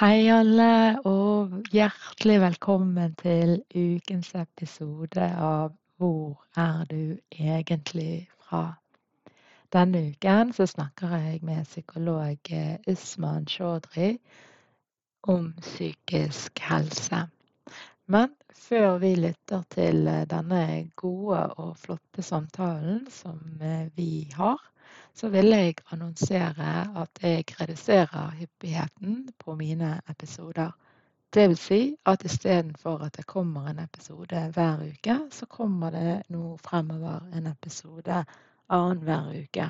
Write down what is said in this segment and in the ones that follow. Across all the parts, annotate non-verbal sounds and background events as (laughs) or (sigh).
Hei alle, og hjertelig velkommen til ukens episode av Hvor er du egentlig fra? Denne uken så snakker jeg med psykolog eh, Usman Chaudhry om psykisk helse. Men før vi lytter til eh, denne gode og flotte samtalen som eh, vi har, så vil jeg annonsere at jeg reduserer hyppigheten på mine episoder. Det vil si at istedenfor at det kommer en episode hver uke, så kommer det nå fremover en episode annenhver uke.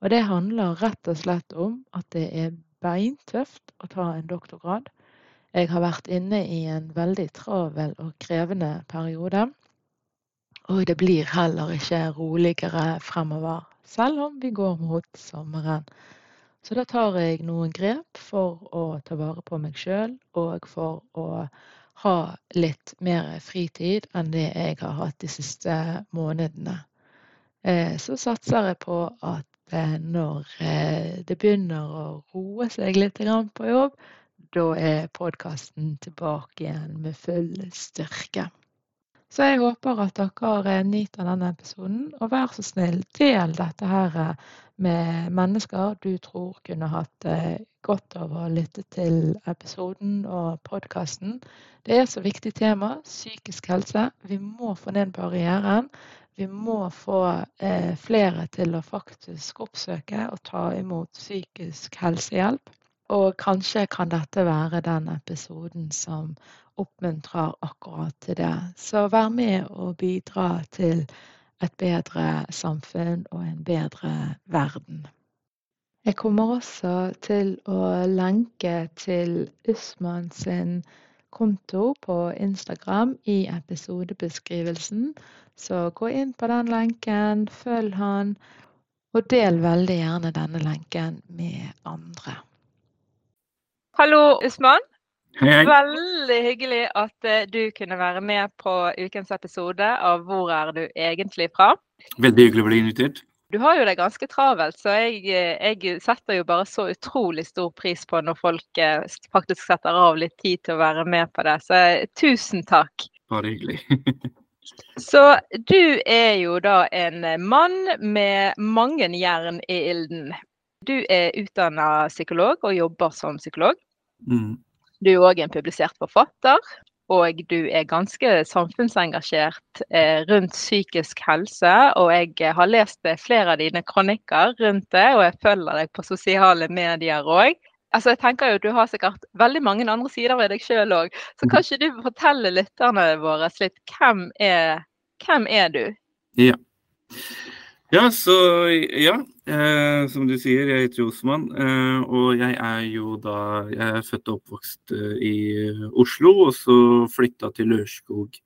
Og det handler rett og slett om at det er beintøft å ta en doktorgrad. Jeg har vært inne i en veldig travel og krevende periode. Og det blir heller ikke roligere fremover selv om vi går mot sommeren. Så da tar jeg noen grep for å ta vare på meg sjøl, og for å ha litt mer fritid enn det jeg har hatt de siste månedene. Eh, så satser jeg på at eh, når eh, det begynner å roe seg litt på jobb, da er podkasten tilbake igjen med full styrke. Så jeg håper at dere eh, nyter denne episoden. Og vær så snill, del dette her eh, med mennesker du tror kunne hatt eh, godt av å lytte til episoden og podkasten. Det er så viktig tema, psykisk helse. Vi må få ned barrieren. Vi må få flere til å faktisk oppsøke og ta imot psykisk helsehjelp. Og kanskje kan dette være den episoden som oppmuntrer akkurat til det. Så vær med og bidra til et bedre samfunn og en bedre verden. Jeg kommer også til å lenke til Usman sin konto på Instagram i episodebeskrivelsen. Så gå inn på den lenken, følg han, og del veldig gjerne denne lenken med andre. Hallo, Usman. Hei, hei. Veldig hyggelig at eh, du kunne være med på ukens episode av Hvor er du egentlig fra? Veldig hyggelig å bli invitert. Du har jo det ganske travelt, så jeg, eh, jeg setter jo bare så utrolig stor pris på når folk eh, faktisk setter av litt tid til å være med på det. Så tusen takk. Bare hyggelig. (laughs) Så du er jo da en mann med mange jern i ilden. Du er utdanna psykolog og jobber som psykolog. Mm. Du er òg en publisert forfatter, og du er ganske samfunnsengasjert eh, rundt psykisk helse. Og jeg har lest flere av dine kronikker rundt det, og jeg følger deg på sosiale medier òg. Altså, jeg tenker jo Du har sikkert veldig mange andre sider ved deg sjøl òg. Så kan ikke du fortelle lytterne våre litt hvem er, hvem er du? Ja. Ja, så ja. Eh, som du sier, jeg heter Osman. Eh, og jeg er jo da Jeg er født og oppvokst eh, i Oslo, og så flytta til Lørenskog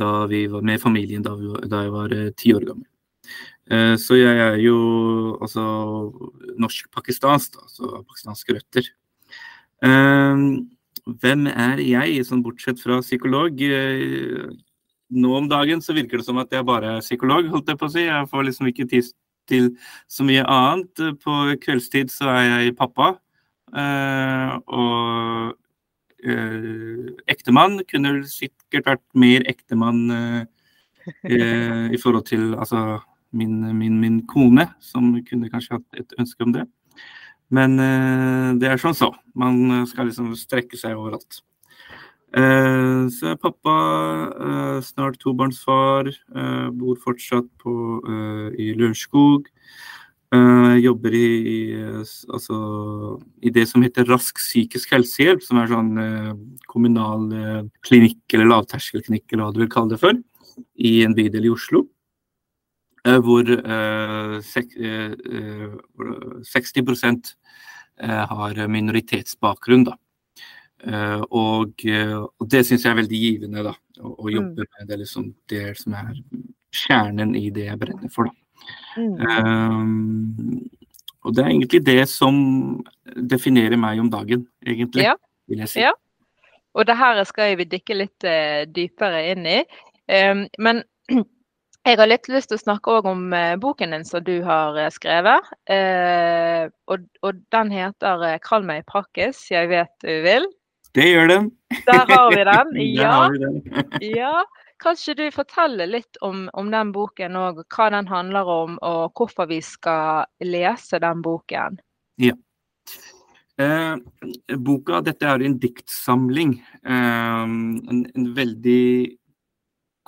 da vi var med familien da, vi, da jeg var eh, ti år gammel. Eh, så jeg er jo altså norsk-pakistansk, da, så pakistanske røtter. Eh, hvem er jeg, sånn bortsett fra psykolog? nå om dagen så virker det som at jeg bare er psykolog, holdt jeg på å si. Jeg får liksom ikke tid til så mye annet. På kveldstid så er jeg pappa. Eh, og eh, ektemann kunne sikkert vært mer ektemann eh, i forhold til altså, min, min, min, kone, som kunne kanskje hatt et ønske om det. Men det er sånn så. Man skal liksom strekke seg overalt. Eh, så er pappa eh, snart tobarnsfar, eh, bor fortsatt på, i Lørenskog. Jobber i, altså, i det som heter Rask psykisk helsehjelp, som er sånn kommunal klinikk eller lavterskelklinikk, eller hva du vil kalle det for, i en bydel i Oslo. hvor 60% har minoritetsbakgrunn. da. Uh, og, uh, og, det syns jeg er veldig givende, da. Å, å mm. jobbe med det, liksom, det som er kjernen i det jeg brenner for, da. Um, og det er egentlig det som definerer meg om dagen, egentlig, ja. vil jeg si. Ja. Og det her skal vi dykke litt uh, dypere inn i. Um, men (clears throat) jeg har litt lyst til å snakke om boken din som du har skrevet. Og, og, den heter 'Kall meg Prakkis, jeg vet du vil'. Det gjør den. Der har vi den. (laughs) Ja. Vi den. (laughs) ja. Kanskje du forteller litt om, om den boken og hva den handler om, og hvorfor vi skal lese den boken? Ja. Eh, boka, dette er en diktsamling. Eh, en, en, veldig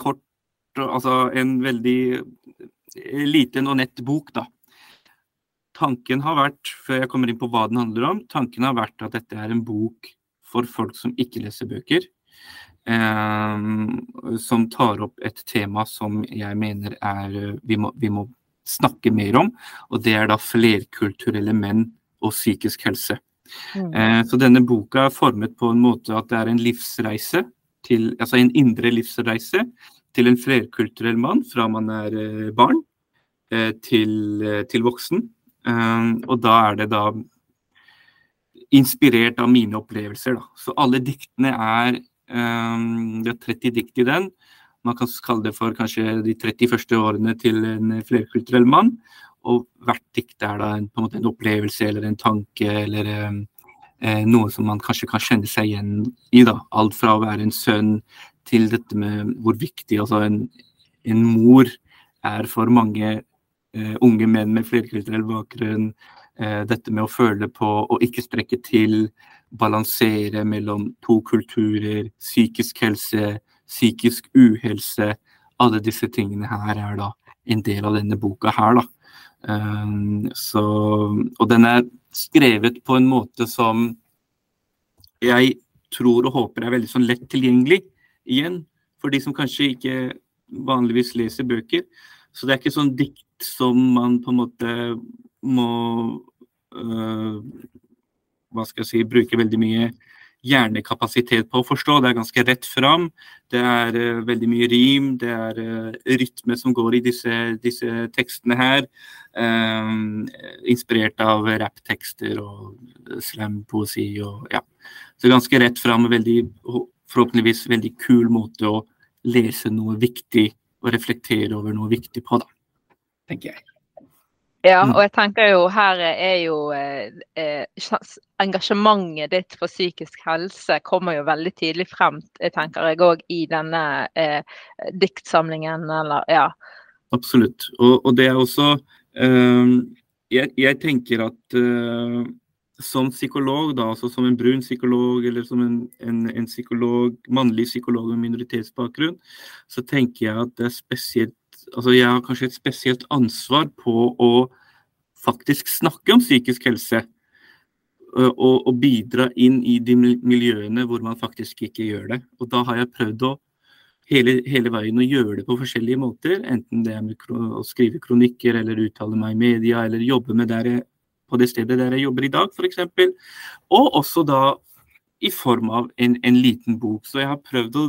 kort Altså en veldig liten og nett bok, da. Tanken har vært, før jeg kommer inn på hva den handler om, tanken har vært at dette er en bok for folk som ikke leser bøker. Eh, som tar opp et tema som jeg mener er vi må, vi må snakke mer om. Og det er da flerkulturelle menn og psykisk helse. Mm. Eh, så denne boka er formet på en måte at det er en livsreise, til, altså en indre livsreise til en flerkulturell mann fra man er eh, barn eh, til, eh, til, voksen. Eh, og da er det da inspirert av mine opplevelser. Da. Så alle diktene er um, Det er 30 dikt i den. Man kan kalle det for kanskje de 30 første årene til en flerkulturell mann. Og hvert dikt er da en, på en, måte en opplevelse eller en tanke eller um, eh, noe som man kanskje kan kjenne seg igjen i. da. Alt fra å være en sønn til dette med hvor viktig altså en, en mor er for mange uh, unge menn med flerkulturell bakgrunn. Eh, dette med å føle på å ikke strekke til, balansere mellom to kulturer, psykisk helse, psykisk uhelse. Alle disse tingene her er da en del av denne boka her, da. Um, så, og den er skrevet på en måte som jeg tror og håper er veldig sånn lett tilgjengelig igjen for de som kanskje ikke vanligvis leser bøker. Så det er ikke sånn dikt som man på en måte må øh, hva skal jeg si, bruke veldig mye hjernekapasitet på å forstå. Det er ganske rett fram. Det er uh, veldig mye rim, det er uh, rytme som går i disse, disse tekstene her. Um, inspirert av rapptekster og slampoesi og ja. Så ganske rett fram og veldig, forhåpentligvis veldig kul måte å lese noe viktig og reflektere over noe viktig på, da. Tenker jeg. Ja, mm. og jeg tenker jo her er jo eh, eh engasjementet ditt for psykisk helse kommer jo veldig tidlig frem, jeg tenker jeg òg, i denne eh, diktsamlingen, eller ja. Absolutt. Og, og det er også eh, jeg, jeg, tenker at eh, som psykolog, da, altså som en brun psykolog eller som en, en, en psykolog, mannlig psykolog med minoritetsbakgrunn, så tenker jeg at det er spesielt altså jeg har kanskje et spesielt ansvar på å faktisk snakke om psykisk helse. Og, og, bidra inn i de miljøene hvor man faktisk ikke gjør det. Og da har jeg prøvd å hele, hele veien å gjøre det på forskjellige måter. Enten det er med å skrive kronikker, eller uttale meg i media, eller jobbe med der jeg, på det stedet der jeg jobber i dag, f.eks. Og også da i form av en, en liten bok. Så jeg har prøvd å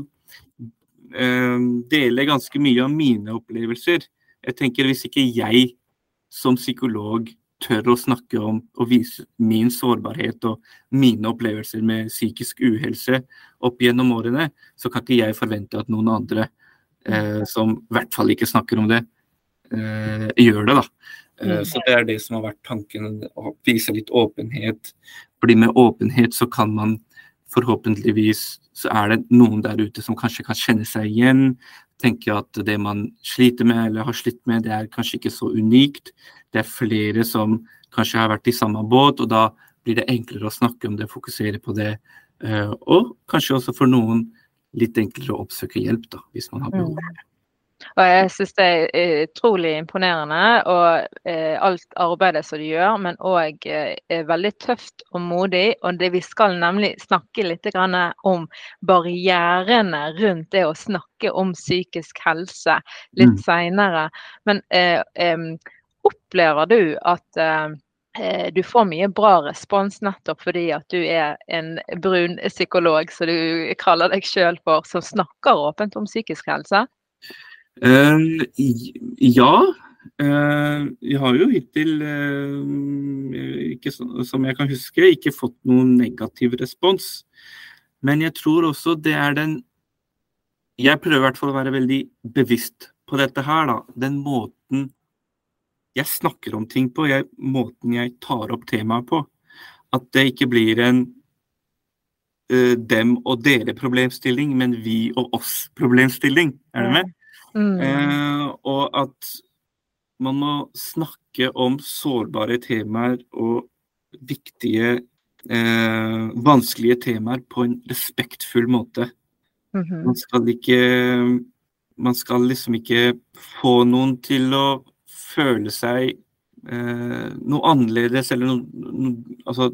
dele ganske mye av mine opplevelser. Jeg tenker Hvis ikke jeg som psykolog tør å snakke om og vise min sårbarhet og mine opplevelser med psykisk uhelse opp gjennom årene, så kan ikke jeg forvente at noen andre eh, som i hvert fall ikke snakker om det, eh, gjør det. da. Eh, så Det er det som har vært tanken, å vise litt åpenhet. Fordi med åpenhet så kan man forhåpentligvis så er det noen der ute som kanskje kan kjenne seg igjen. Tenke at det man sliter med eller har slitt med, det er kanskje ikke så unikt. Det er flere som kanskje har vært i samme båt, og da blir det enklere å snakke om det, fokusere på det. Eh, og kanskje også for noen litt enklere å oppsøke hjelp, da, hvis man har behov Mm. for det. Og jeg syns det er utrolig imponerende, og eh, alt arbeidet som du gjør, men òg eh, veldig tøft og modig. Og det vi skal nemlig snakke litt grann om barrierene rundt det å snakke om psykisk helse litt Mm. seinere. Men eh, opplever du at eh, eh, du får mye bra respons nettopp fordi at du er en brun psykolog, som du kaller deg sjøl for, som snakker åpent om psykisk helse? Eh, ja. Eh, jeg har jo hittil, eh, ikke, som jeg kan huske, ikke fått noen negativ respons. Men jeg tror også det er den Jeg prøver i hvert fall å være veldig bevisst på dette her, da. Den måten jeg snakker om ting på, jeg, måten jeg tar opp temaet på. At det ikke blir en uh, dem og dere-problemstilling, men vi og oss-problemstilling. Er du med? Mm. Eh, og at man må snakke om sårbare temaer og viktige, eh, vanskelige temaer på en respektfull måte. Mhm. Man skal ikke Man skal liksom ikke få noen til å føle seg eh, noe annerledes eller noe, no, altså,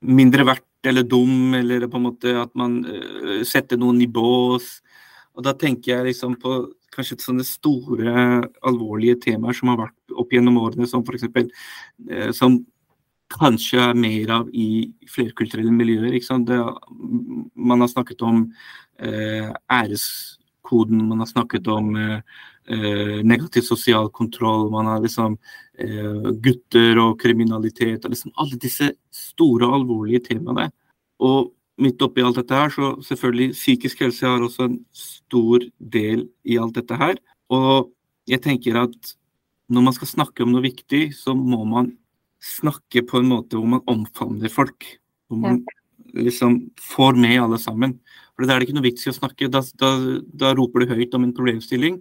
mindre verdt eller dum, eller på en måte at man eh, setter noen i bås. Og da tenker jeg liksom på kanskje sånne store, alvorlige temaer som har vært opp gjennom årene, som f.eks. Eh, som kanskje er mer av i flerkulturelle miljøer. Det, man har snakket om eh, æreskoden, man har snakket om eh, eh, negativ sosial kontroll, man har liksom eh, gutter og kriminalitet, og liksom alle disse store alvorlige temaene. Og midt oppi alt dette her, så selvfølgelig psykisk helse har også en stor del i alt dette her. Og jeg tenker at når man skal snakke om noe viktig, så må man snakke på en måte hvor man omfavner folk. Hvor man liksom får med alle sammen. For Da er det ikke noe vits i å snakke. Da, da, da roper du høyt om en problemstilling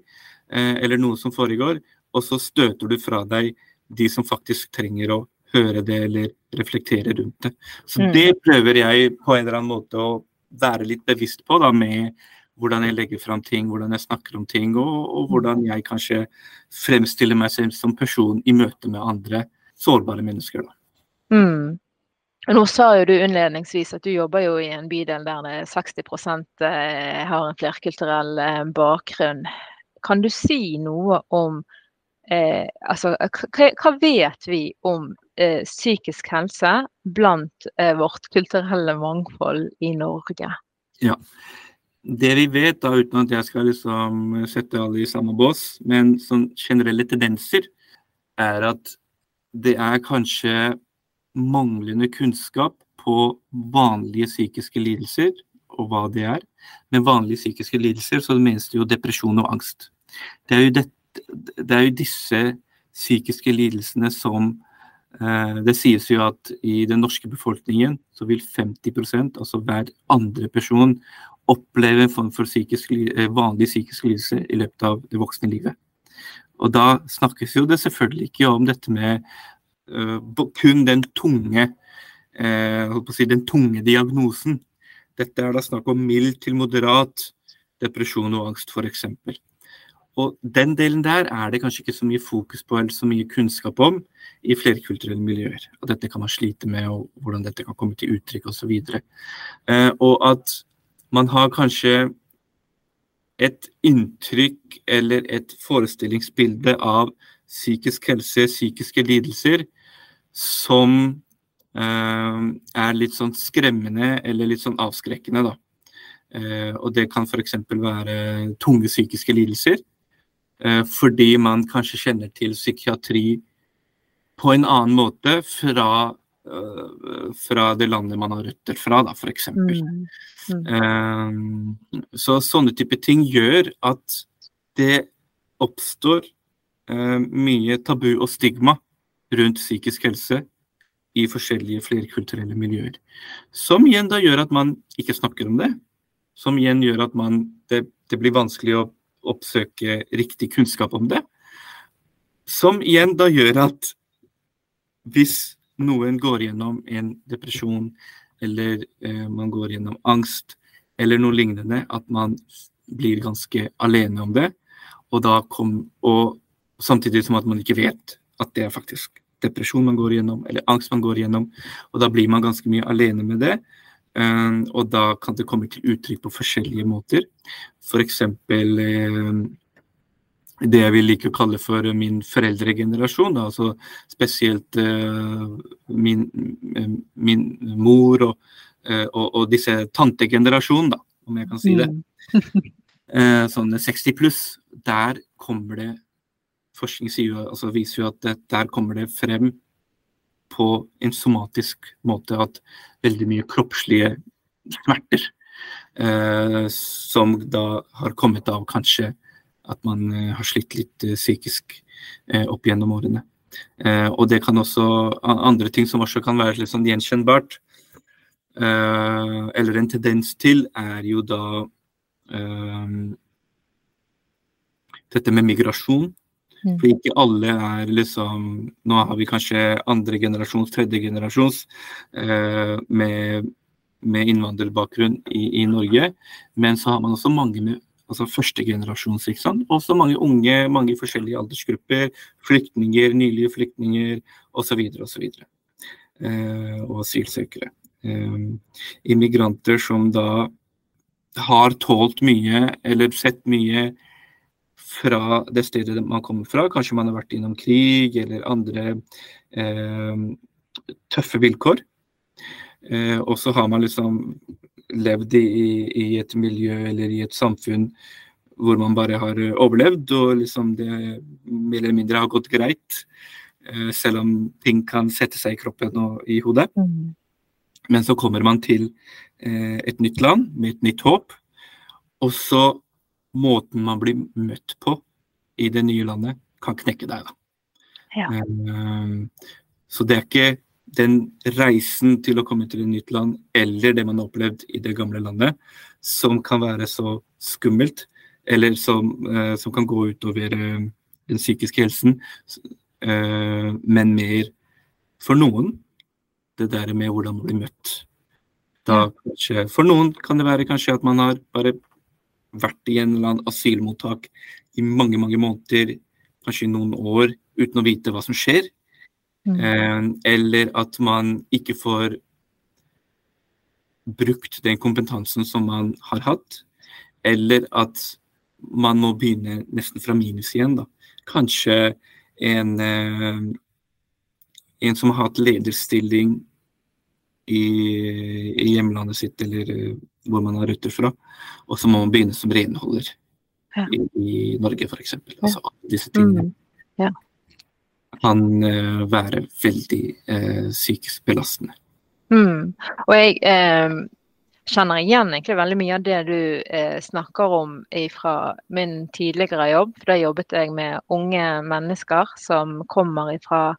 eh, eller noe som foregår, og så støter du fra deg de som faktisk trenger å høre det eller reflektere rundt det. Så Mm. det prøver jeg på en eller annen måte å være litt bevisst på, da, med hvordan jeg legger fram ting, hvordan jeg snakker om ting, og, og hvordan jeg kanskje fremstiller meg selv som person i møte med andre sårbare mennesker. Da. Mm. Nå sa jo du innledningsvis at du jobber jo i en bydel der er 60 eh, har en flerkulturell eh, bakgrunn. Kan du si noe om eh, altså, hva, hva vet vi om eh, psykisk helse blant eh, vårt kulturelle mangfold i Norge? Ja. Det vi vet, da, uten at jeg skal liksom sette alle i samme bås, men sånn generelle tendenser, er at det er kanskje manglende kunnskap på vanlige psykiske lidelser, og hva det er. Med vanlige psykiske lidelser så menes det jo depresjon og angst. Det er jo, det, det er jo disse psykiske lidelsene som eh, Det sies jo at i den norske befolkningen så vil 50% altså hver andre person, oppleve en form for psykisk, eh, vanlig psykisk lidelse i løpet av det voksne livet. Og da snakkes jo det selvfølgelig ikke om dette med uh, kun den tunge uh, si, den tunge diagnosen. Dette er da snakk om mild til moderat depresjon og angst, f.eks. Og den delen der er det kanskje ikke så mye fokus på eller så mye kunnskap om i flerkulturelle miljøer. Og dette kan man slite med, og hvordan dette kan komme til uttrykk osv. Eh, og at man har kanskje et inntrykk eller et forestillingsbilde av psykisk helse, psykiske lidelser, som eh, er litt sånn skremmende eller litt sånn avskrekkende, da. Eh, og det kan f.eks. være tunge psykiske lidelser. Eh, fordi man kanskje kjenner til psykiatri på en annen måte fra, eh, fra det landet man har røtter fra, da, f.eks. Mm. Mm. så sånne type ting gjør at det oppstår eh, mye tabu og stigma rundt psykisk helse i forskjellige flerkulturelle miljøer. Som igjen da gjør at man ikke snakker om det. Som igjen gjør at man, det, det blir vanskelig å oppsøke riktig kunnskap om det. Som igjen da gjør at hvis noen går gjennom en depresjon eller eh, man går gjennom angst, eller noe lignende, at man blir ganske alene om det. Og, kom, og samtidig som at man ikke vet at det er faktisk depresjon man går gjennom, eller angst man går gjennom. Og da blir man ganske mye alene med det. Um, og da kan det komme til uttrykk på forskjellige måter. F.eks. For um, det jeg vil like å kalle for min foreldregenerasjon. Da, altså spesielt uh, min, min, mor og, uh, og, og disse tantegenerasjonen, da, om jeg kan si det. Mm. (laughs) sånne 60 pluss. Der kommer det Forskning sier, altså viser jo at det, der kommer det frem på en somatisk måte at veldig mye kroppslige smerter som da har kommet av kanskje at man eh, har slitt litt eh, psykisk eh, opp gjennom årene. og det kan også andre ting som også kan være litt sånn gjenkjennbart, eller en tendens til, er jo da dette med migrasjon. Mm. For ikke alle er liksom Nå har vi kanskje andre generasjons, tredje generasjons eh, med, med innvandrerbakgrunn i, i, Norge. Men så har man også mange med altså førstegenerasjons. ikke sant? Også mange unge, mange forskjellige aldersgrupper. Flyktninger, nylige flyktninger osv. osv. Eh, og asylsøkere. Eh, immigranter som da har tålt mye eller sett mye fra det stedet man kommer fra. Kanskje man har vært innom krig eller andre eh, tøffe vilkår. Eh, og så har man liksom levd i, i, et miljø eller i et samfunn hvor man bare har eh, overlevd, og liksom det mer eller mindre har gått greit. Eh, selv om ting kan sette seg i kroppen og i hodet. Mm. Men så kommer man til eh, et nytt land med et nytt håp. Og så måten man blir møtt på i det nye landet, kan knekke deg. da. Ja. Um, så det er ikke den reisen til å komme til et nytt land, eller det man har opplevd i det gamle landet, som kan være så skummelt, eller som, uh, som kan gå utover uh, den psykiske helsen, men mer for noen det der med hvordan man blir møtt. Da, for noen kan det være kanskje at man har bare vært i en eller annen asylmottak i mange, mange måneder, kanskje i noen år, uten å vite hva som skjer. Mm. Eh, eller at man ikke får brukt den kompetansen som man har hatt. Eller at man må begynne nesten fra minus igjen. Da. Kanskje en, eh, en som har hatt lederstilling i, i, hjemlandet sitt, eller eh, hvor man har røtter fra, og så må man begynne som renholder ja. i, i, Norge, f.eks. Altså disse tingene. Mm. Ja kan uh, være veldig uh, psykisk belastende. Mm. Og jeg eh, kjenner igjen egentlig veldig mye av det du eh, snakker om fra min tidligere jobb. For da jobbet jeg med unge mennesker som kommer fra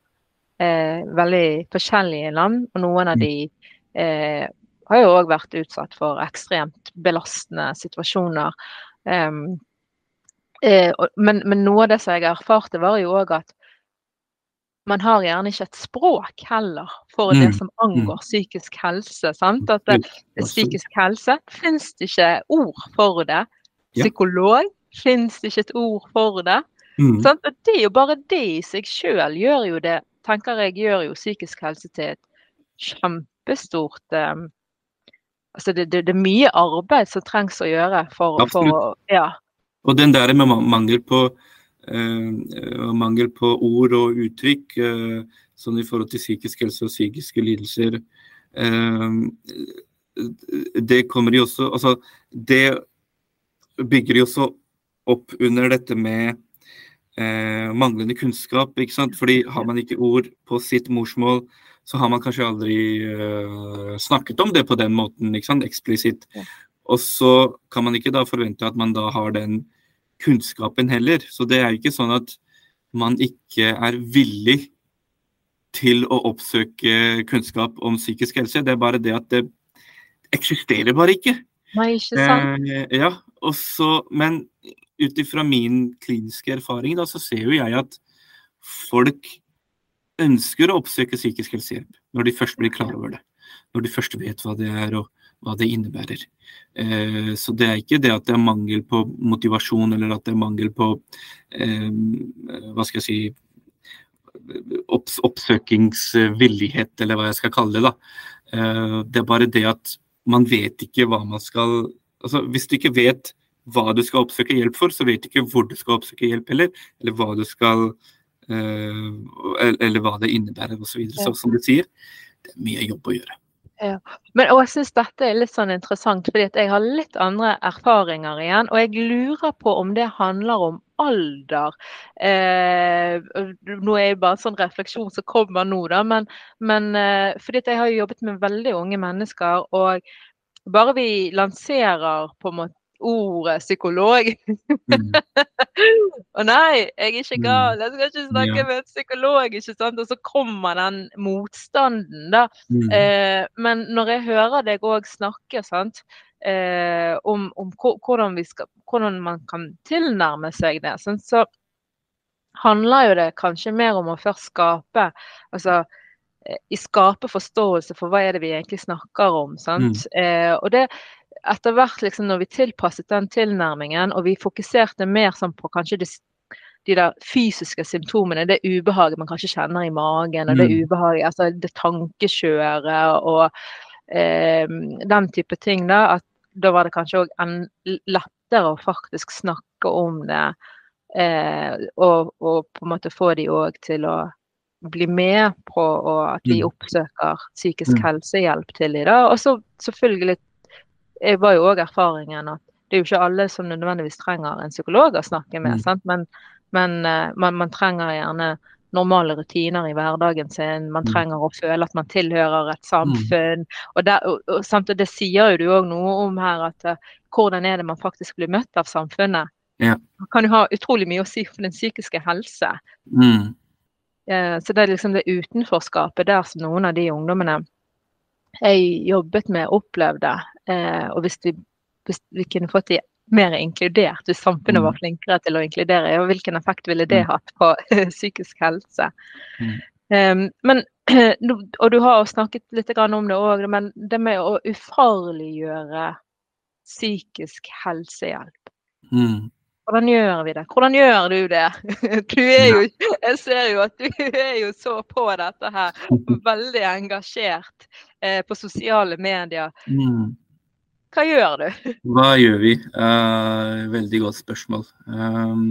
eh, veldig forskjellige land. Og noen av mm. de eh, har jo òg vært utsatt for ekstremt belastende situasjoner. Um, men, men, noe av det som jeg erfarte, var jo òg at man har gjerne ikke et språk heller for det mm, som mm. angår psykisk helse. Sant? At det, det psykisk helse fins det ikke ord for det. Psykolog fins det ikke et ord for det. Mm. Sant? Og det er jo bare det i seg sjøl gjør jo det, tenker jeg, gjør jo psykisk helse til et kjempestort um, Altså det, det, det, er mye arbeid som trengs å gjøre for, for å Ja. Og den der med mangel på uh, mangel på ord og uttrykk uh, sånn i forhold til psykisk helse og psykiske lidelser. uh, det kommer jo også Altså, det bygger jo også opp under dette med eh, manglende kunnskap. ikke sant? Fordi har man ikke ord på sitt morsmål, så har man kanskje aldri eh, snakket om det på den måten, ikke sant? eksplisitt. Og så kan man ikke da forvente at man da har den kunnskapen heller. Så det er ikke sånn at man ikke er villig til å oppsøke kunnskap om psykisk helse. Det er bare det at det eksisterer bare ikke. Nei, ikke sant. Eh, ja, også, men ut ifra min kliniske erfaring da, så ser jo jeg at folk ønsker å oppsøke psykisk helsehjelp når de først blir klar over det. når de først vet hva det er og hva det innebærer. Eh, så det er ikke det at det er mangel på motivasjon eller at det er mangel på eh, hva skal jeg si opps oppsøkingsvillighet, eller hva jeg skal kalle det. da. Eh, det er bare det at man vet ikke hva man skal altså Hvis du ikke vet hva du skal oppsøke hjelp for, så vet du ikke hvor du skal oppsøke hjelp heller, eller hva du skal eller hva det innebærer osv. Så, videre. så som du sier, det er mye jobb å gjøre. Ja. Men, og jeg syns dette er litt sånn interessant, fordi jeg har litt andre erfaringer igjen. Og jeg lurer på om det handler om alder. Eh, nå er det bare en sånn refleksjon som kommer nå, da. Men, men eh, fordi jeg har jobbet med veldig unge mennesker, og bare vi lanserer på en måte ordet psykolog. Mm. (laughs) og nei, jeg er ikke mm. gal, jeg skal ikke snakke ja. med en psykolog. ikke sant? Og så kommer den motstanden, da. Mm. Eh, men når jeg hører deg òg snakke sant? Eh, om, om hvordan, skal, hvordan, man kan tilnærme seg det, sant? så handler jo det kanskje mer om å først skape altså eh, i skape forståelse for hva er det vi egentlig snakker om. sant? Mm. Eh, og det etter hvert liksom, når vi tilpasset den tilnærmingen, og vi fokuserte mer sånn på kanskje de, de der fysiske symptomene, det ubehaget man kanskje kjenner i magen, og det mm. ubehaget, altså det tankekjøret og eh, den type ting, da, at da var det kanskje òg lettere å faktisk snakke om det, eh, og, og, på en måte få de òg til å bli med på at de mm. oppsøker psykisk mm. helsehjelp til dem. Og så selvfølgelig jeg var jo òg erfaringen at det er jo ikke alle som nødvendigvis trenger en psykolog å snakke med, mm. men, men uh, man, man, trenger gjerne normale rutiner i hverdagen sin. Man mm. trenger å føle at man tilhører et samfunn. Mm. Og, der, og, og, og det sier jo du òg noe om her, at uh, hvordan er det man faktisk blir møtt av samfunnet? Ja. Man kan jo ha utrolig mye å si for den psykiske helse. Mm. Uh, så det er liksom det utenforskapet der som noen av de ungdommene jeg jobbet med, opplevde. Eh, og hvis vi, hvis vi, kunne fått de mer inkludert, hvis samfunnet var mm. flinkere til å inkludere, og hvilken effekt ville det mm. hatt på psykisk helse? Mm. Um, men, (clears throat) og du har snakket litt om det òg, men det med å ufarliggjøre psykisk helsehjelp. Mm. Hvordan gjør vi det? Hvordan gjør du det? (laughs) Du jo, jeg ser jo at du (laughs) er jo så på dette her. (laughs) Veldig engasjert eh, på sosiale medier. Mm. Hva gjør du? Hva gjør vi? Uh, veldig godt spørsmål. Um,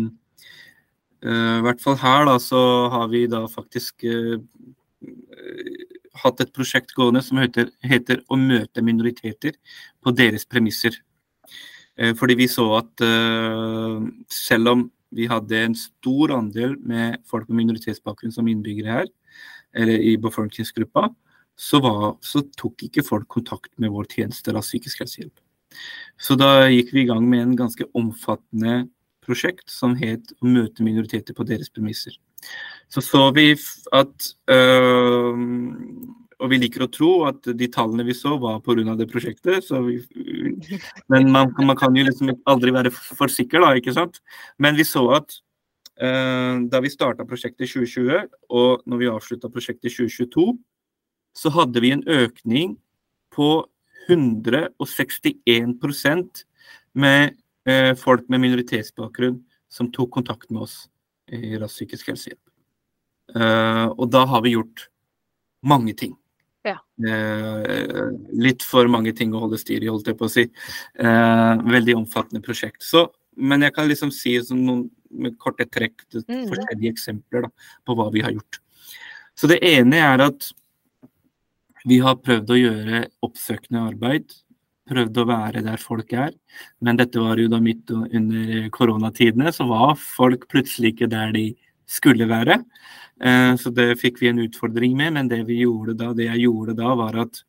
uh, I hvert fall her da, så har vi da faktisk uh, hatt et prosjekt gående som heter, heter 'Å møte minoriteter på deres premisser'. Eh, fordi vi så at uh, selv om vi hadde en stor andel med folk med minoritetsbakgrunn som innbyggere her, eller i befolkningsgruppa, så, var, så, tok ikke folk kontakt med vår tjeneste av psykisk helsehjelp. Så da gikk vi i gang med en ganske omfattende prosjekt som het 'Å møte minoriteter på deres premisser'. Så så vi at øh, og vi liker å tro at de tallene vi så, var pga. det prosjektet. Vi, men man, man, kan jo liksom aldri være for sikker, da, ikke sant. Men vi så at uh, da vi starta prosjektet i 2020, og når vi avslutta prosjektet i 2022, så hadde vi en økning på 161% med uh, folk med minoritetsbakgrunn som tok kontakt med oss i Rask psykisk helsehjelp. Uh, og da har vi gjort mange ting. Ja. Eh, litt for mange ting å holde styr i, holdt jeg på å si. Eh, veldig omfattende prosjekt. Så, men jeg kan liksom si noen, med korte trekk mm. forskjellige eksempler da, på hva vi har gjort. Så det ene er at vi har prøvd å gjøre oppsøkende arbeid. Prøvd å være der folk er. Men dette var jo da midt under koronatidene, så var folk plutselig ikke der de skulle være. Eh, så det fikk vi en utfordring med, men det vi gjorde da, det jeg gjorde da, var at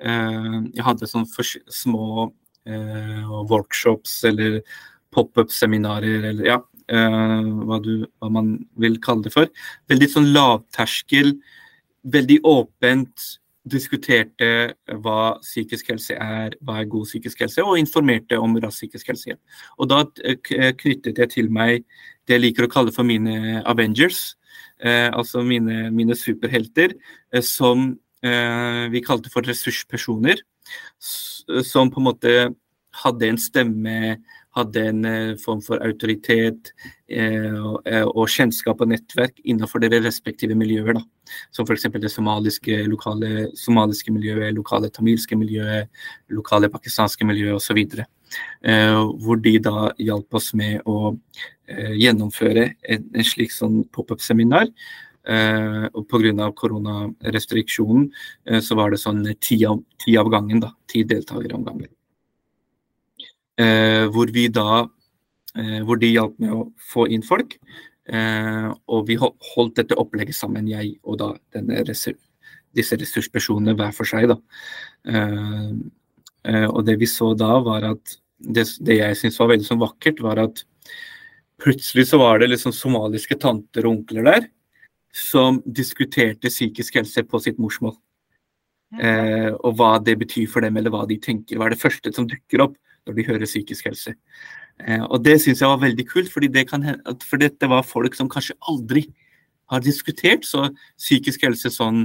eh, jeg hadde sånn små eh, workshops eller pop-up-seminarer eller ja, hva, du, hva, man vil kalle det for. Veldig sånn lavterskel, veldig åpent diskuterte hva psykisk helse er, hva er god psykisk helse, og informerte om rask psykisk helsehjelp. Og da knyttet jeg til meg det jeg liker å kalle for mine Avengers. Eh, altså mine, mine superhelter, eh, som eh, vi kalte for ressurspersoner, som på en måte hadde en stemme, hadde en eh, form for autoritet eh, og, og, kjennskap og nettverk innenfor deres respektive miljøer. Da. Som f.eks. det somaliske, lokale somaliske miljøet, lokale tamilske miljøet, lokale pakistanske miljøet osv. Eh, hvor de da hjalp oss med å eh, gjennomføre en, en slik sånn pop-up-seminar. Uh, og Pga. koronarestriksjonen uh, så var det sånn ti av, ti av gangen. da, Ti deltakere om gangen. Eh, hvor vi da eh, Hvor de hjalp med å få inn folk. Eh, og vi holdt dette opplegget sammen, jeg og da denne disse ressurspersonene hver for seg. da. og det vi så da, var at det, det jeg syntes var veldig sånn vakkert, var at plutselig så var det liksom somaliske tanter og onkler der som diskuterte psykisk helse på sitt morsmål. Eh, og hva det betyr for dem, eller hva de tenker. Hva er det første som dukker opp når de hører psykisk helse. Eh, og det syns jeg var veldig kult, fordi det kan, for dette var folk som kanskje aldri har diskutert så psykisk helse sånn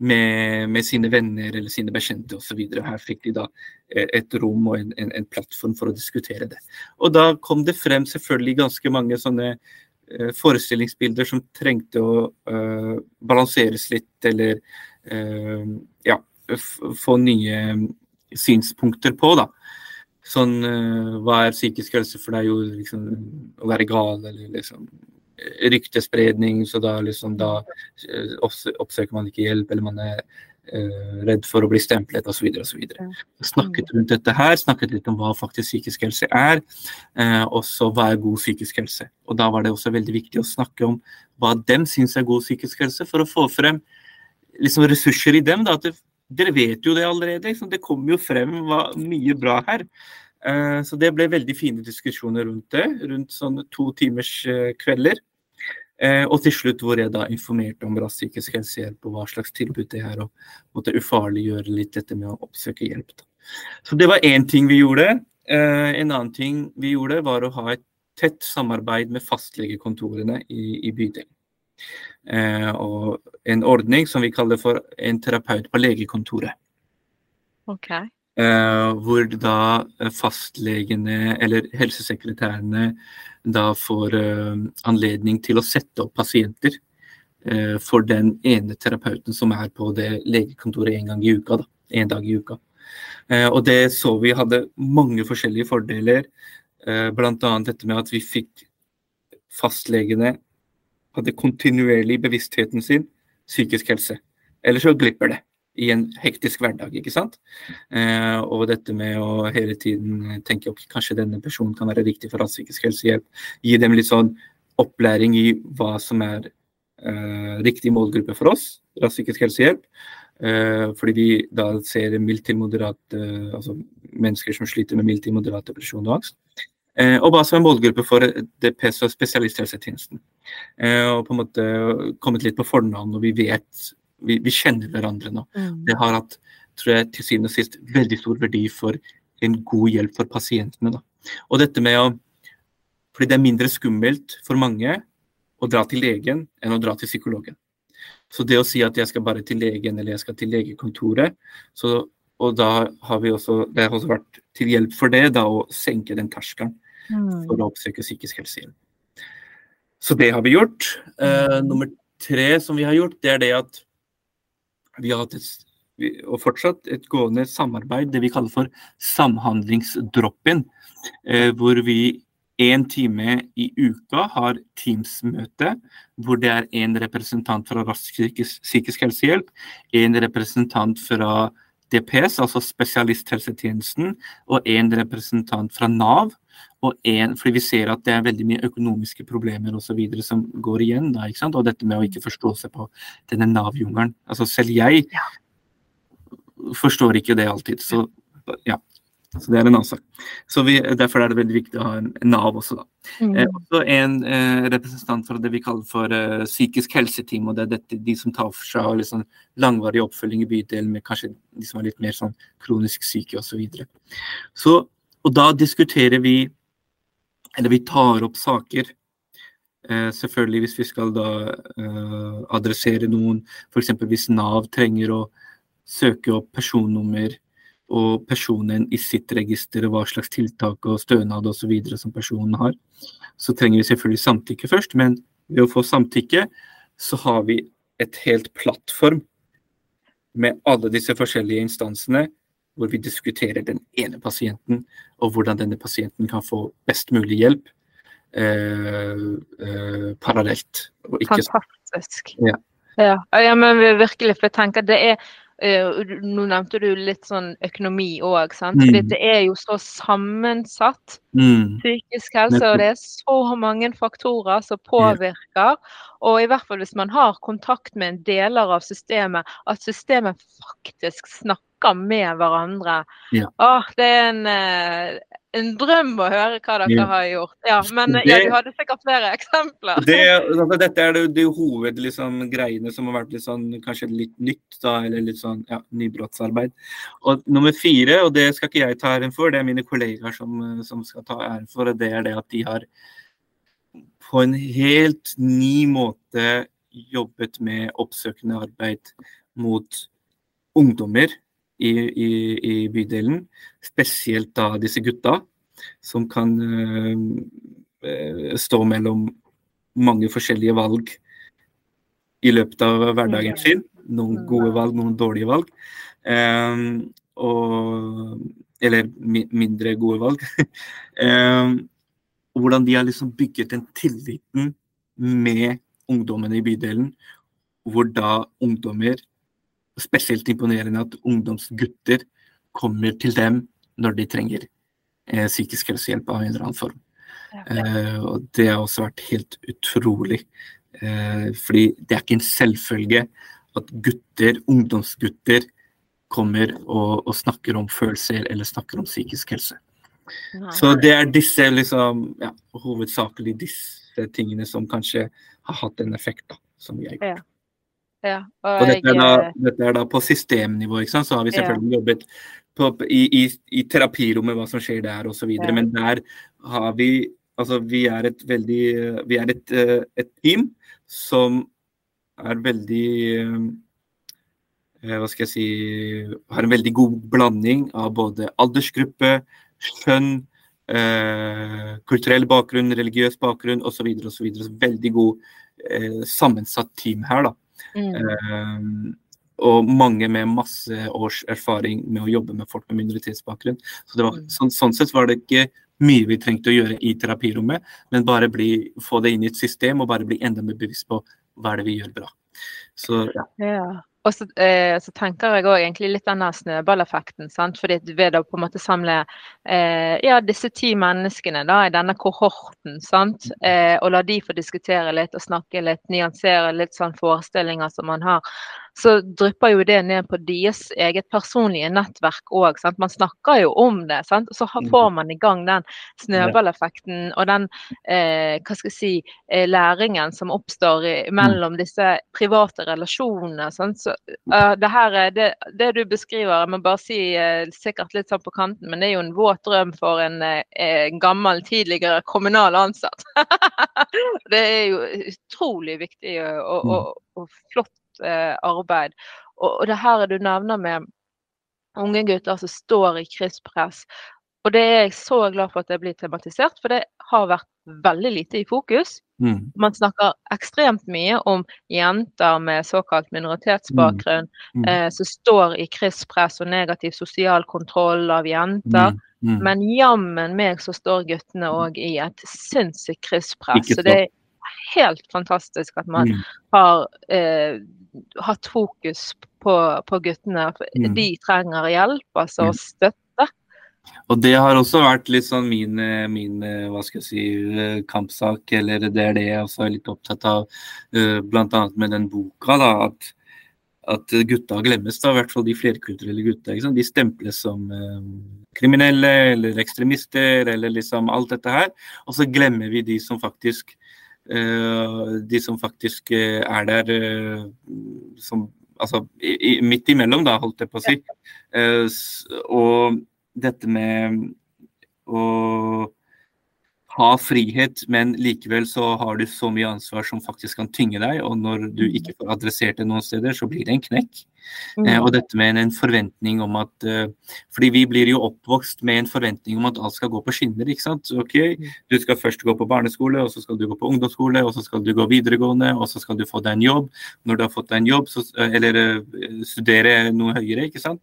med, med sine venner eller sine bekjente osv. Her fikk de da eh, et rom og en, en, en, plattform for å diskutere det. Og da kom det frem selvfølgelig ganske mange sånne uh, forestillingsbilder som trengte å uh, balanseres litt, eller uh, ja, få nye synspunkter på. da sånn uh, Hva er psykisk helse for deg? Jo, liksom å være gal, eller liksom ryktespredning, så da liksom da uh, oppsøker man ikke hjelp, eller man er uh, redd for å bli stemplet osv. osv. Snakket rundt dette her, snakket litt om hva faktisk psykisk helse er, uh, og så hva er god psykisk helse. Og da var det også veldig viktig å snakke om hva dem syns er god psykisk helse, for å få frem liksom ressurser i dem. da, at det, dere vet jo det allerede. Liksom. Det kommer jo frem hva, mye bra her. Uh, så det ble veldig fine diskusjoner rundt det. Rundt sånn to timers uh, kvelder. Uh, og til slutt hvor jeg da informerte om rask psykisk helsehjelp og hva slags tilbud det er, og måtte ufarliggjøre litt dette med å oppsøke hjelp. Så det var én ting vi gjorde. en annen ting vi gjorde, var å ha et tett samarbeid med fastlegekontorene i, i bydelen. Eh, og en ordning som vi kaller for en terapeut på legekontoret. Okay. Eh, hvor da fastlegene eller helsesekretærene da får uh, anledning til å sette opp pasienter for den ene terapeuten som er på det legekontoret en gang i uka. da, En dag i uka. Og det så vi hadde mange forskjellige fordeler, Eh, bl.a. dette med at vi fikk fastlegene hadde kontinuerlig i bevisstheten sin psykisk helse. Eller så glipper det i en hektisk hverdag, ikke sant. Eh, og dette med å hele tiden tenke ok, kanskje denne personen kan være riktig for psykisk helsehjelp. Gi dem litt sånn opplæring i hva som er eh, riktig målgruppe for oss, psykisk helsehjelp. Eh, fordi vi da ser mild til moderat, eh, altså mennesker som sliter med mild til moderat depresjon og angst. Eh, og hva som er målgruppe for DPS og spesialisthelsetjenesten. Eh, og på en måte kommet litt på fornavn, og vi vet Vi, vi kjenner hverandre nå. Mm. Det har hatt, tror jeg, til syvende og sist veldig stor verdi for en god hjelp for pasientene. Da. Og dette med å Fordi det er mindre skummelt for mange å dra til legen enn å dra til psykologen. Så det å si at jeg skal bare til legen eller jeg skal til legekontoret, så, og da har vi også, det har også vært til hjelp for det, da å senke den terskelen mm. for å oppsøke psykisk helsehjelp. Så det har vi gjort. Uh, nummer tre som vi har gjort, det er det at vi har hatt et, og fortsatt et gående samarbeid, det vi kaller for samhandlingsdrop-in. Uh, hvor vi én time i uka har Teams-møte, hvor det er en representant fra Rask psykisk, psykisk helsehjelp, en representant fra DPS, altså spesialisthelsetjenesten, og en representant fra Nav. Og en, fordi vi ser at det er veldig mye økonomiske problemer og så videre som går igjen. Da, ikke sant? Og dette med å ikke forstå seg på denne Nav-jungelen. Altså selv jeg forstår ikke det alltid. Så ja. Så det er en annen sak. Så vi, Derfor er det veldig viktig å ha en, Nav også. da. Mm. Eh, også en eh, representant fra det vi kaller for eh, psykisk helseteam. og Det er dette, de som tar for seg liksom, langvarig oppfølging i bydelen med kanskje de som er litt mer sånn kronisk syke osv. Så videre. så, og da diskuterer vi, eller vi tar opp saker. Eh, selvfølgelig hvis vi skal da eh, adressere noen, f.eks. hvis Nav trenger å søke opp personnummer og personen i sitt register, og hva slags tiltak og stønad osv. som personen har, så trenger vi selvfølgelig samtykke først. Men ved å få samtykke, så har vi et helt plattform med alle disse forskjellige instansene, hvor vi diskuterer den ene pasienten, og hvordan denne pasienten kan få best mulig hjelp eh, eh, parallelt. Fantastisk. Ja. Ja. ja, men virkelig, for jeg tenker det er nå nevnte du litt sånn økonomi òg, sant. Mm. For det er jo så sammensatt, mm. psykisk helse, og det er så mange faktorer som påvirker. Og i hvert fall hvis man har kontakt med en deler av systemet, at systemet faktisk snakker med hverandre. Ja. Åh, det er en, uh, en drøm å høre hva dere ja. har gjort. Ja, Men det, ja, du hadde sikkert flere (laughs) eksempler. Det, altså, dette er det, det hovedgreiene liksom, som har vært litt sånn, kanskje litt nytt, da, eller litt sånn ja, nybrottsarbeid. Og nummer fire, og det skal ikke jeg ta æren for, det er mine kollegaer som, som skal ta æren for, og det er det at de har på en helt ny måte jobbet med oppsøkende arbeid mot ungdommer i, i, i bydelen. Spesielt da disse gutta, som kan uh, stå mellom mange forskjellige valg i løpet av hverdagen mm. sin. Noen gode valg, noen dårlige valg. Um, og, eller mi, mindre gode valg. um, (laughs) hvordan de har liksom bygget den tilliten med ungdommene i bydelen, hvor da ungdommer spesielt imponerende at ungdomsgutter kommer til dem når de trenger eh, psykisk helsehjelp av en eller annen form. Ja. Eh, og det har også vært helt utrolig. Eh, fordi det er ikke en selvfølge at gutter, ungdomsgutter, kommer og, og, snakker om følelser eller snakker om psykisk helse. Nei. Så det er disse liksom, ja, hovedsakelig disse tingene som kanskje har hatt en effekt, da, som vi har gjort. ja. Ja, og, og dette, er da, eh, dette, er da, på systemnivå, ikke sant? så har vi selvfølgelig ja. jobbet på, i, i, i, terapirommet, hva som skjer der osv. Ja. Men der har vi Altså, vi er et veldig Vi er et, eh, et team som er veldig eh, Hva skal jeg si Har en veldig god blanding av både aldersgruppe, skjønn, eh, kulturell bakgrunn, religiøs bakgrunn osv. osv. Veldig god eh, sammensatt team her, da. Mm. Um, og mange med masse års erfaring med å jobbe med folk med minoritetsbakgrunn. Så var, mm. sånn, sånn, sett var det ikke mye vi trengte å gjøre i terapirommet, men bare bli, få det inn i et system og bare bli enda mer bevisst på hva er det vi gjør bra. Så, ja. ja. Og så, eh, så, tenker jeg òg egentlig litt den snøballeffekten. sant? Fordi Ved å på en måte samle eh, ja, disse ti menneskene da, i denne kohorten, sant? Eh, og la de få diskutere litt og snakke litt, nyansere litt sånn forestillinger som man har, så drypper jo det ned på deres eget personlige nettverk òg. Man snakker jo om det. Sant? Så mm. får man i gang den snøballeffekten og den eh, hva skal jeg si, eh, læringen som oppstår i, mm. mellom disse private relasjonene. Sant? Så uh, det her er det, det, du beskriver, jeg må bare si uh, sikkert litt sånn på kanten, men det er jo en våt drøm for en, uh, gammel, tidligere kommunal ansatt. (laughs) det er jo utrolig viktig og, og, og, flott arbeid. Og, og det her du nevner med unge gutter som står i krysspress. Og det er jeg så glad for at det blir tematisert, for det har vært veldig lite i fokus. Mm. Man snakker ekstremt mye om jenter med såkalt minoritetsbakgrunn mm. Mm. Eh, som står i krysspress og negativ sosial kontroll av jenter. Mm. Mm. Men jammen meg så står guttene òg i et sinnssykt krysspress. Så det er helt fantastisk at man mm. har eh, hatt fokus på, på guttene. Mm. De trenger hjelp, altså mm. støtte. Og det har også vært litt sånn min, min hva skal jeg si, kampsak, eller det er det jeg også er litt opptatt av, uh, bl.a. med den boka. da, at, at gutta glemmes, da, i hvert fall de flerkulturelle gutta. De stemples som kriminelle eller ekstremister eller liksom alt dette her. Og så glemmer vi de som faktisk Eh, de som faktisk eh, er der eh, som Altså i, midt imellom, da, holdt jeg på å si. og dette med å ha frihet, men likevel så har du så mye ansvar som faktisk kan tynge deg. Og når du Mm. ikke får adressert det noen steder, så blir det en knekk. Mm. Eh, og dette med en, en forventning om at eh, Fordi vi blir jo oppvokst med en forventning om at alt skal gå på skinner. ikke sant? Ok, Du skal først gå på barneskole, og så skal du gå på ungdomsskole, og så skal du gå videregående, og så skal du få deg en jobb. Når du har fått deg en jobb, så, eller eh, studere noe høyere, ikke sant?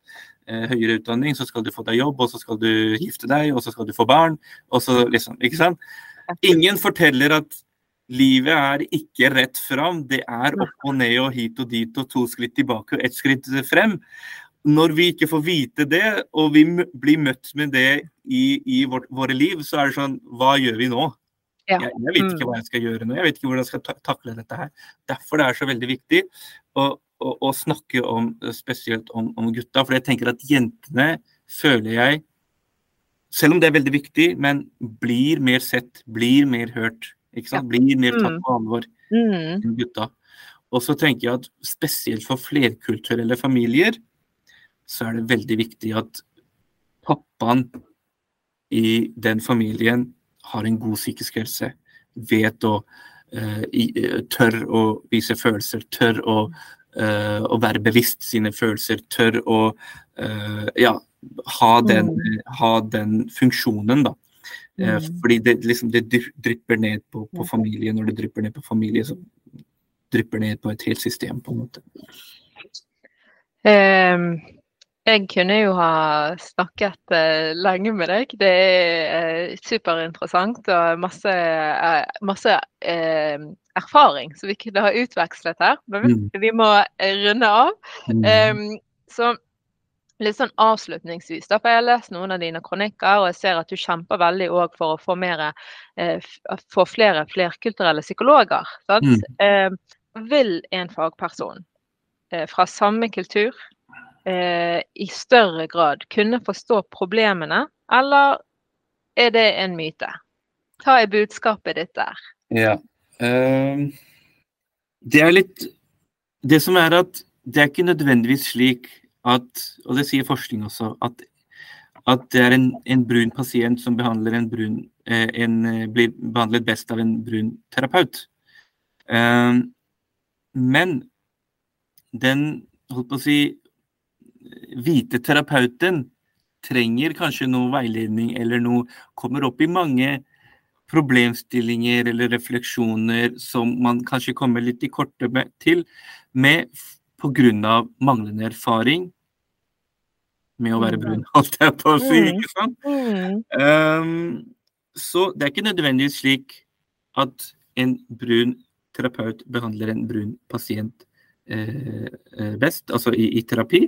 Eh, høyere utdanning, så skal du få deg jobb, og så skal du gifte deg, og så skal du få barn. og så liksom, ikke sant? Ingen forteller at livet er ikke rett fram. Det er opp og ned og hit og dit og to skritt tilbake og ett skritt frem. Når vi ikke får vite det, og vi blir møtt med det i, i vårt, våre liv, så er det sånn Hva gjør vi nå? Ja. Jeg, jeg vet ikke Mm. hva jeg skal gjøre nå. Jeg vet ikke hvordan jeg skal ta takle dette her. Derfor det er så veldig viktig å, å, å snakke om, spesielt om, om gutta. For jeg tenker at jentene føler jeg selv om det er veldig viktig, men blir mer sett, blir mer hørt. ikke sant? Blir mer tatt Mm. på alvor Mm. enn gutta. Og så tenker jeg at spesielt for flerkulturelle familier, så er det veldig viktig at pappaen i den familien har en god psykisk helse. Vet å uh, i, uh, Tør å vise følelser, tør å, eh, å være bevisst sine følelser, tør å eh, ja, ha den, ha den funksjonen, da. Eh, Mm. Fordi det, liksom, det dry- drypper ned på, på familie. Når det drypper ned på familie, så drypper ned på et helt system, på en måte. Ehm, jeg kunne jo ha snakket eh, lenge med deg. Det er eh, superinteressant og masse, eh, masse eh, erfaring som vi kunne ha utvekslet her. Men vi, vi må eh, runde av. Mm. Ehm, så litt sånn avslutningsvis, da, for jeg har lest noen av dine kronikker, og jeg ser at du kjemper veldig òg for å få, mer, eh, få flere flerkulturelle psykologer. Sant? Mm. Ehm, vil en fagperson fra samme kultur eh, i større grad kunne forstå problemene, eller er det en myte? Hva er budskapet ditt der? Ja. Uh, det er litt Det som er at det er ikke nødvendigvis slik at, og det sier forskning også, at, at det er en, en brun pasient som en brun eh, en, blir behandlet best av en brun terapeut. Uh, men den holdt på å si hvite terapeuten trenger kanskje noe veiledning eller noe Kommer opp i mange problemstillinger eller refleksjoner som man kanskje kommer litt i korte med, til med pga. manglende erfaring med å være brun, holdt jeg på å si. Mm. ikke sant? Mm. Ehm, så det er ikke nødvendigvis slik at en brun terapeut behandler en brun pasient eh, eh, best, altså i, i terapi.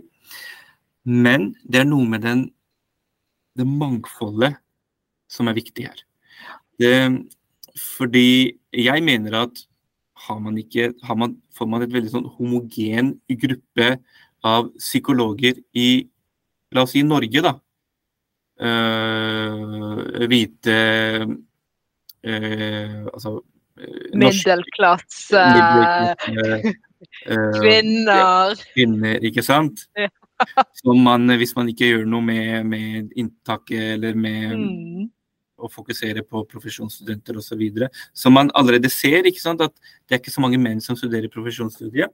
Men det er noe med den, det mangfoldet som er viktig her. Det, fordi jeg mener at har man ikke, har man, får man et veldig sånn homogen gruppe av psykologer i La oss si Norge, da. Uh, hvite uh, Altså eh, Middelklasse, (laughs) kvinner. kvinner, ikke sant? Ja. (laughs) Som man, hvis man ikke gjør noe med, med inntaket eller med Mm. å fokusere på profesjonsstudenter osv. Så man allerede ser ikke sant, at det er ikke så mange menn som studerer profesjonsstudiet.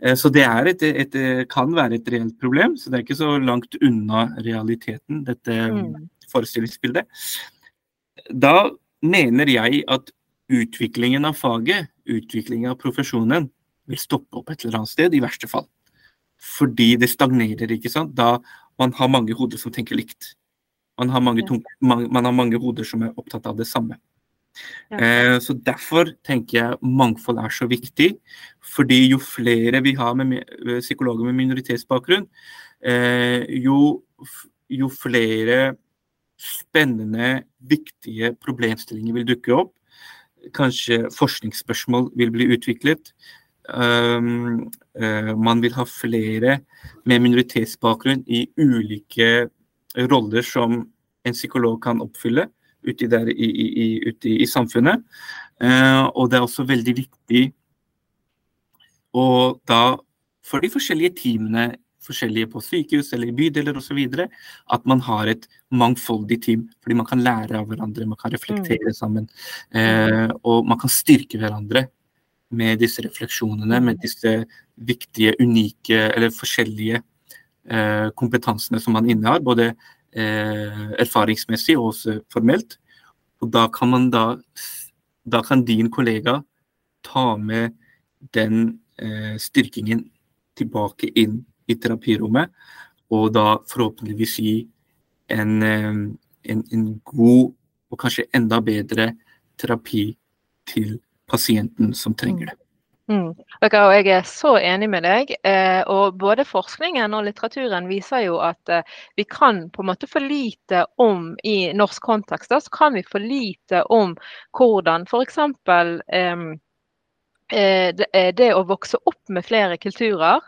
Eh, Så det er et, et, kan være et reelt problem, så det er ikke så langt unna realiteten, dette Mm. forestillingsbildet. Da mener jeg at utviklingen av faget, utviklingen av profesjonen, vil stoppe opp et eller annet sted, i verste fall. Fordi det stagnerer, ikke sant. Da man har mange hoder som tenker likt. Man har mange, Ja. tung, man, man har mange hoder som er opptatt av det samme. Ja. Eh, så Derfor tenker jeg mangfold er så viktig. Fordi jo flere vi har med, med psykologer med minoritetsbakgrunn, eh, jo, jo flere spennende, viktige problemstillinger vil dukke opp. Kanskje forskningsspørsmål vil bli utviklet. Um, eh, man vil ha flere med minoritetsbakgrunn i ulike roller som en psykolog kan oppfylle ute, der, i, i, i, ute i, i samfunnet. Uh, og det er også veldig viktig og da, for de forskjellige teamene, forskjellige på sykehus eller i bydeler osv. At man har et mangfoldig team, fordi man kan lære av hverandre, man kan reflektere Mm. sammen. Eh, og man kan styrke hverandre med disse refleksjonene, med disse viktige, unike eller forskjellige eh, kompetansene som man innehar. Både eh, erfaringsmessig og også formelt. Og da kan da Da kan din kollega ta med den eh, styrkingen tilbake inn i terapirommet, og da forhåpentligvis gi en, eh, en, en god og kanskje enda bedre terapi til pasienten som trenger det. Mm. Okay, og jeg er så enig med deg. Eh, og både forskningen og litteraturen viser jo at eh, vi kan på en måte for lite om i norsk kontekst, da, så kan vi for lite om hvordan f.eks. Eh, eh, det, eh, det å vokse opp med flere kulturer,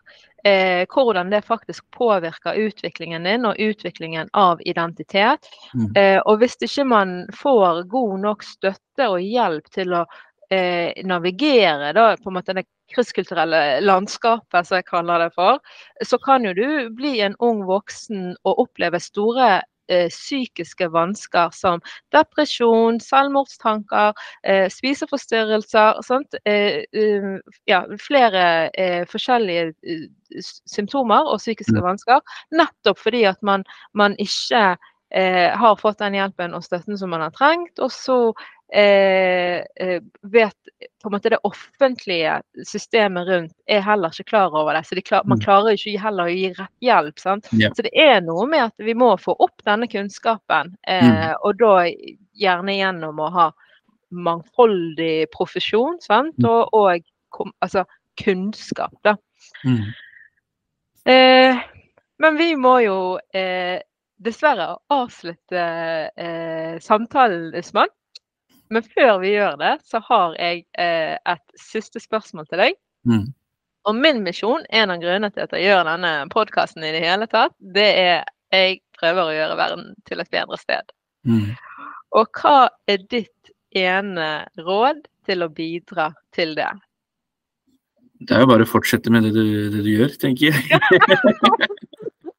eh, hvordan det faktisk påvirker utviklingen din og utviklingen av identitet. Mm. Eh, og hvis ikke man får god nok støtte og hjelp til å eh, navigere da, på en måte det krysskulturelle landskapet, som jeg kaller det for, så kan jo du bli en ung voksen og oppleve store eh, psykiske vansker som depresjon, selvmordstanker, eh, spiseforstyrrelser. Eh, um, ja, flere eh, forskjellige symptomer og psykiske Mm. vansker. Nettopp fordi at man, man ikke eh, har fått den hjelpen og støtten som man har trengt. Og så eh, eh, vet på en måte det offentlige systemet rundt er heller ikke klar over det. Så de klar, man Mm. klarer ikke heller å gi rett hjelp. Sant? Ja. Så det er noe med at vi må få opp denne kunnskapen. Eh, Og da gjerne gjennom å ha mangfoldig profesjon sant? Mm. Og, og kom, altså, kunnskap. Da. Mm. Eh, men vi må jo eh, dessverre avslutte eh, samtalen, Usman. Men før vi gjør det, så har jeg eh, et siste spørsmål til deg. Mm. Og min misjon, en av grunnene til at jeg gjør denne podkasten i det hele tatt, det er jeg prøver å gjøre verden til et bedre sted. Mm. Og hva er ditt ene råd til å bidra til det? Det er jo bare å fortsette med det du, det du gjør, tenker jeg.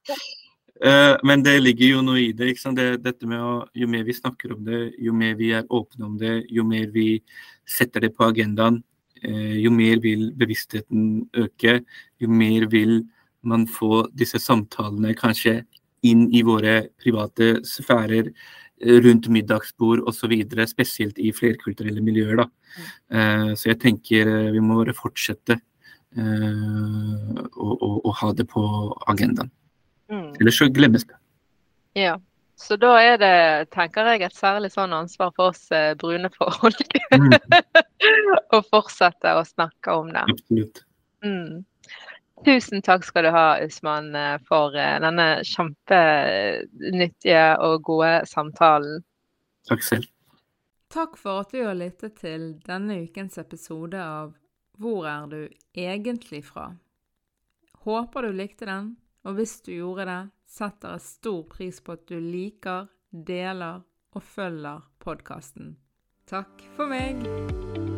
(laughs) (laughs) Eh, Men det ligger jo noe i det. Det, dette med å, Jo mer vi snakker om det, jo mer vi er åpne om det, jo mer vi setter det på agendaen, eh, jo mer vil bevisstheten øke. Jo mer vil man få disse samtalene kanskje inn i våre private sfærer, eh, rundt middagsbord osv., spesielt i flerkulturelle miljøer. da. Så jeg tenker vi må bare fortsette å, å, å ha det på agendaen. Mm. Ellers så glemmes det. Ja. Så da er det, tenker jeg, et særlig sånn ansvar for oss eh, brune folk Mm, (laughs) å fortsette å snakke om det. absolutt. Mm. Tusen takk skal du ha, Usman, eh, for eh, denne kjempenyttige og gode samtalen. Takk selv. Takk for at du har lyttet til denne ukens episode av Hvor er du egentlig fra? Håper du likte den, og hvis du gjorde det, setter jeg stor pris på at du liker, deler og følger podkasten. Takk for meg!